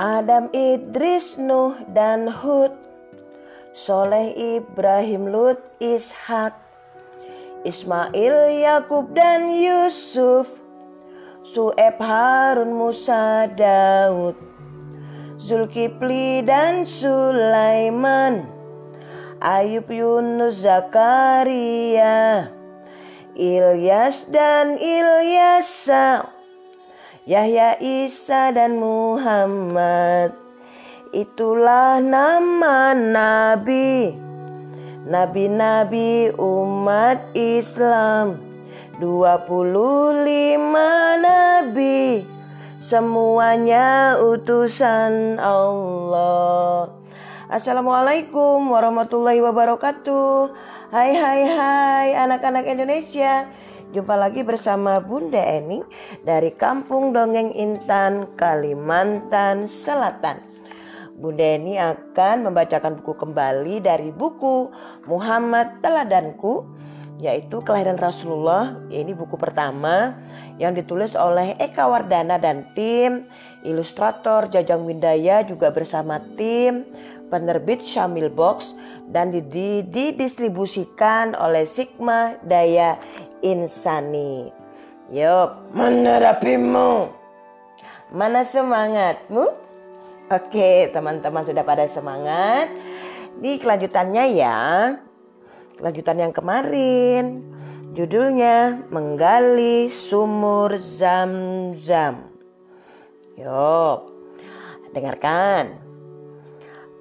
Adam, Idris, Nuh, dan Hud. Soleh, Ibrahim, Lut, Ishak. Ismail, Yakub, dan Yusuf. Su'eb, Harun, Musa, Daud. Zulkifli dan Sulaiman. Ayub, Yunus, Zakaria. Ilyas dan Ilyasa. Yahya, Isa, dan Muhammad. Itulah nama nabi. Nabi-nabi umat Islam. 25 nabi. Semuanya utusan Allah. Assalamualaikum warahmatullahi wabarakatuh. Hai hai hai anak-anak Indonesia. Jumpa lagi bersama Bunda Eni dari Kampung Dongeng Intan, Kalimantan Selatan. Bunda Eni akan membacakan buku kembali dari buku Muhammad Teladanku yaitu Kelahiran Rasulullah. Ini buku pertama yang ditulis oleh Eka Wardana dan tim, ilustrator Jajang Windaya juga bersama tim, penerbit Syamil Box dan didistribusikan oleh Sigma Daya insani. Yuk, menerapimu. Mana semangatmu? Oke, teman-teman sudah pada semangat. Di kelanjutannya ya. Kelanjutan yang kemarin. Judulnya Menggali Sumur Zam-Zam. Yuk, dengarkan.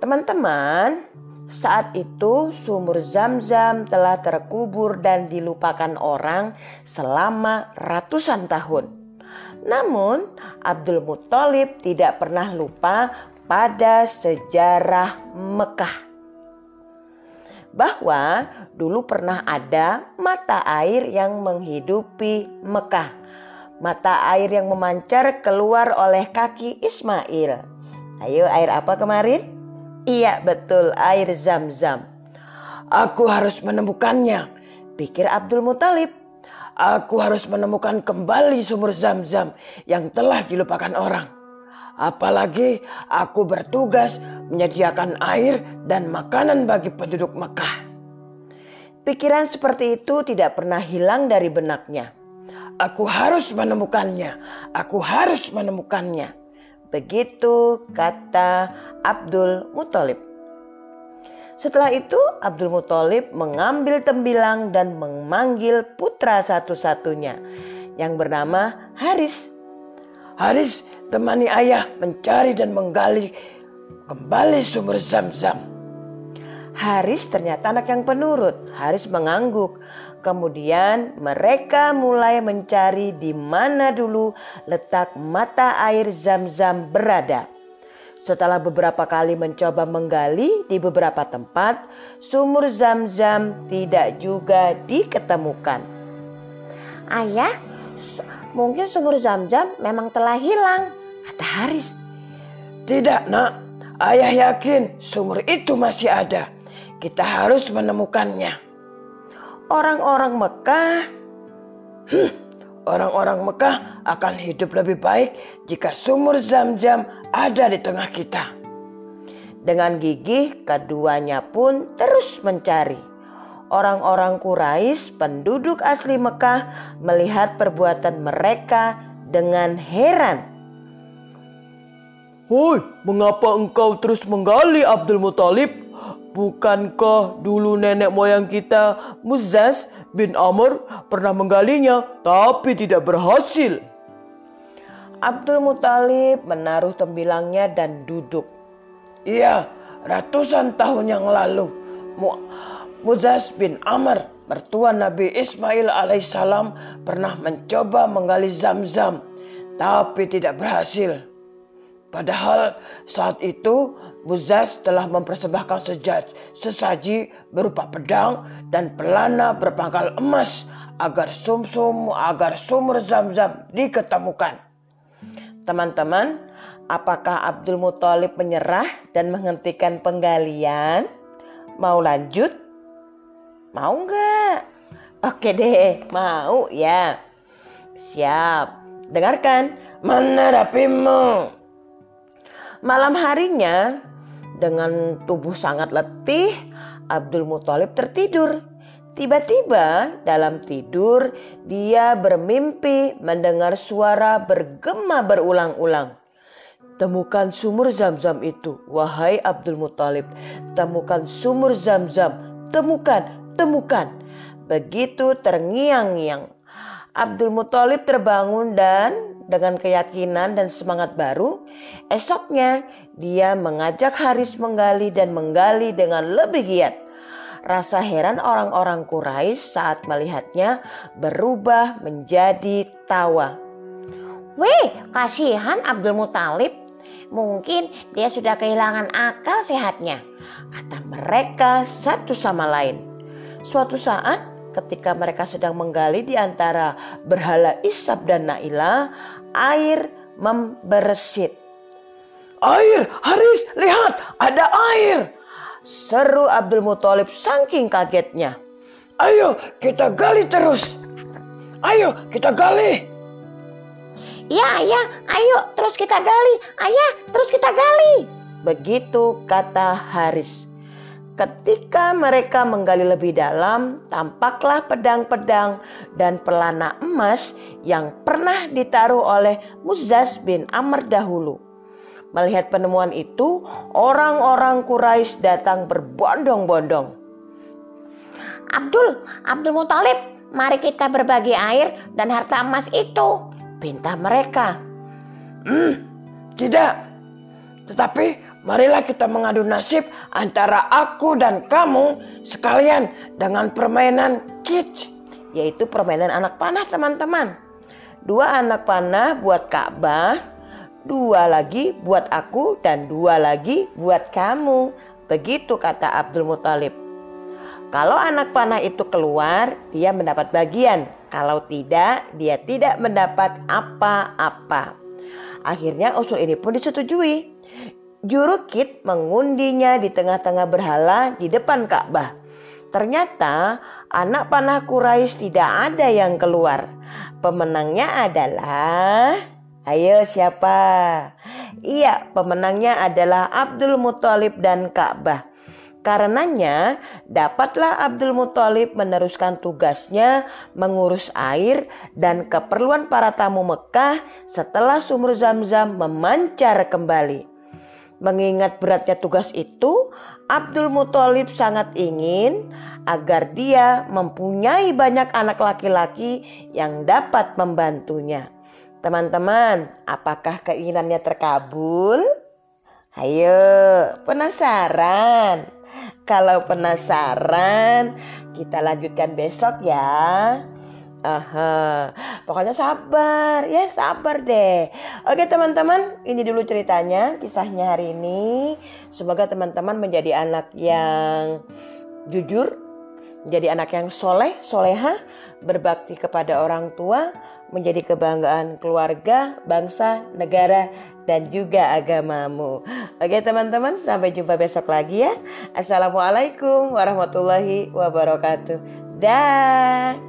Teman-teman, saat itu sumur zam-zam telah terkubur dan dilupakan orang selama ratusan tahun. Namun Abdul Muthalib tidak pernah lupa pada sejarah Mekah. Bahwa dulu pernah ada mata air yang menghidupi Mekah. Mata air yang memancar keluar oleh kaki Ismail. Ayo air apa kemarin? Iya betul air zam-zam. Aku harus menemukannya, pikir Abdul Muthalib. Aku harus menemukan kembali sumur zam-zam yang telah dilupakan orang. Apalagi aku bertugas menyediakan air dan makanan bagi penduduk Mekah. Pikiran seperti itu tidak pernah hilang dari benaknya. Aku harus menemukannya. Aku harus menemukannya. Begitu kata Abdul Muthalib. Setelah itu Abdul Muthalib mengambil tembilang dan memanggil putra satu-satunya yang bernama Haris. Haris temani ayah mencari dan menggali kembali sumber zam-zam. Haris ternyata anak yang penurut. Haris mengangguk. Kemudian mereka mulai mencari di mana dulu letak mata air zam-zam berada. Setelah beberapa kali mencoba menggali di beberapa tempat, sumur zam-zam tidak juga diketemukan. Ayah, mungkin sumur zam-zam memang telah hilang, kata Haris. Tidak nak, ayah yakin sumur itu masih ada kita harus menemukannya. Orang-orang Mekah, hmm, orang-orang Mekah akan hidup lebih baik jika sumur zam-zam ada di tengah kita. Dengan gigih, keduanya pun terus mencari. Orang-orang Quraisy, penduduk asli Mekah, melihat perbuatan mereka dengan heran. Hoi, mengapa engkau terus menggali Abdul Muthalib? Bukankah dulu nenek moyang kita Muzaz bin Amr pernah menggalinya tapi tidak berhasil? Abdul Muthalib menaruh tembilangnya dan duduk. Iya, ratusan tahun yang lalu Muzaz bin Amr mertua Nabi Ismail alaihissalam pernah mencoba menggali zam-zam tapi tidak berhasil. Padahal saat itu Buzaz telah mempersembahkan sejaj, sesaji berupa pedang dan pelana berpangkal emas agar sumsum -sum, agar sumur zam-zam diketemukan. Teman-teman, apakah Abdul Muthalib menyerah dan menghentikan penggalian? Mau lanjut? Mau nggak? Oke deh, mau ya. Siap. Dengarkan, mana rapimu? Malam harinya, dengan tubuh sangat letih, Abdul Muthalib tertidur. Tiba-tiba dalam tidur dia bermimpi mendengar suara bergema berulang-ulang. Temukan sumur zam-zam itu, wahai Abdul Muthalib. Temukan sumur zam-zam, temukan, temukan. Begitu terngiang-ngiang. Abdul Muthalib terbangun dan dengan keyakinan dan semangat baru, esoknya dia mengajak Haris menggali dan menggali dengan lebih giat. Rasa heran orang-orang Quraisy saat melihatnya berubah menjadi tawa. Weh, kasihan Abdul Muthalib. Mungkin dia sudah kehilangan akal sehatnya. Kata mereka satu sama lain. Suatu saat ketika mereka sedang menggali di antara berhala Isab dan Naila, air memberesit. Air, Haris, lihat, ada air. Seru Abdul Muthalib saking kagetnya. Ayo kita gali terus. Ayo kita gali. Iya ayah, ayo terus kita gali. Ayah, terus kita gali. Begitu kata Haris. Ketika mereka menggali lebih dalam, tampaklah pedang-pedang dan pelana emas yang pernah ditaruh oleh Muzaz bin Amr dahulu. Melihat penemuan itu, orang-orang Quraisy datang berbondong-bondong. Abdul, Abdul Muthalib, mari kita berbagi air dan harta emas itu. Pinta mereka. Hmm, tidak. Tetapi marilah kita mengadu nasib antara aku dan kamu sekalian dengan permainan kitsch. Yaitu permainan anak panah teman-teman. Dua anak panah buat Ka'bah, dua lagi buat aku dan dua lagi buat kamu. Begitu kata Abdul Muthalib. Kalau anak panah itu keluar, dia mendapat bagian. Kalau tidak, dia tidak mendapat apa-apa. Akhirnya usul ini pun disetujui. Jurukit mengundinya di tengah-tengah berhala di depan Ka'bah. Ternyata anak panah Quraisy tidak ada yang keluar. Pemenangnya adalah Ayo siapa? Iya, pemenangnya adalah Abdul Muthalib dan Ka'bah. Karenanya, dapatlah Abdul Muthalib meneruskan tugasnya mengurus air dan keperluan para tamu Mekah setelah sumur Zam-Zam memancar kembali. Mengingat beratnya tugas itu, Abdul Muthalib sangat ingin agar dia mempunyai banyak anak laki-laki yang dapat membantunya. Teman-teman, apakah keinginannya terkabul? Ayo, penasaran? Kalau penasaran, kita lanjutkan besok ya. Aha, pokoknya sabar, ya sabar deh. Oke teman-teman, ini dulu ceritanya, kisahnya hari ini. Semoga teman-teman menjadi anak yang jujur, menjadi anak yang soleh, soleha, berbakti kepada orang tua, menjadi kebanggaan keluarga, bangsa, negara, dan juga agamamu. Oke teman-teman, sampai jumpa besok lagi ya. Assalamualaikum warahmatullahi wabarakatuh. Dah.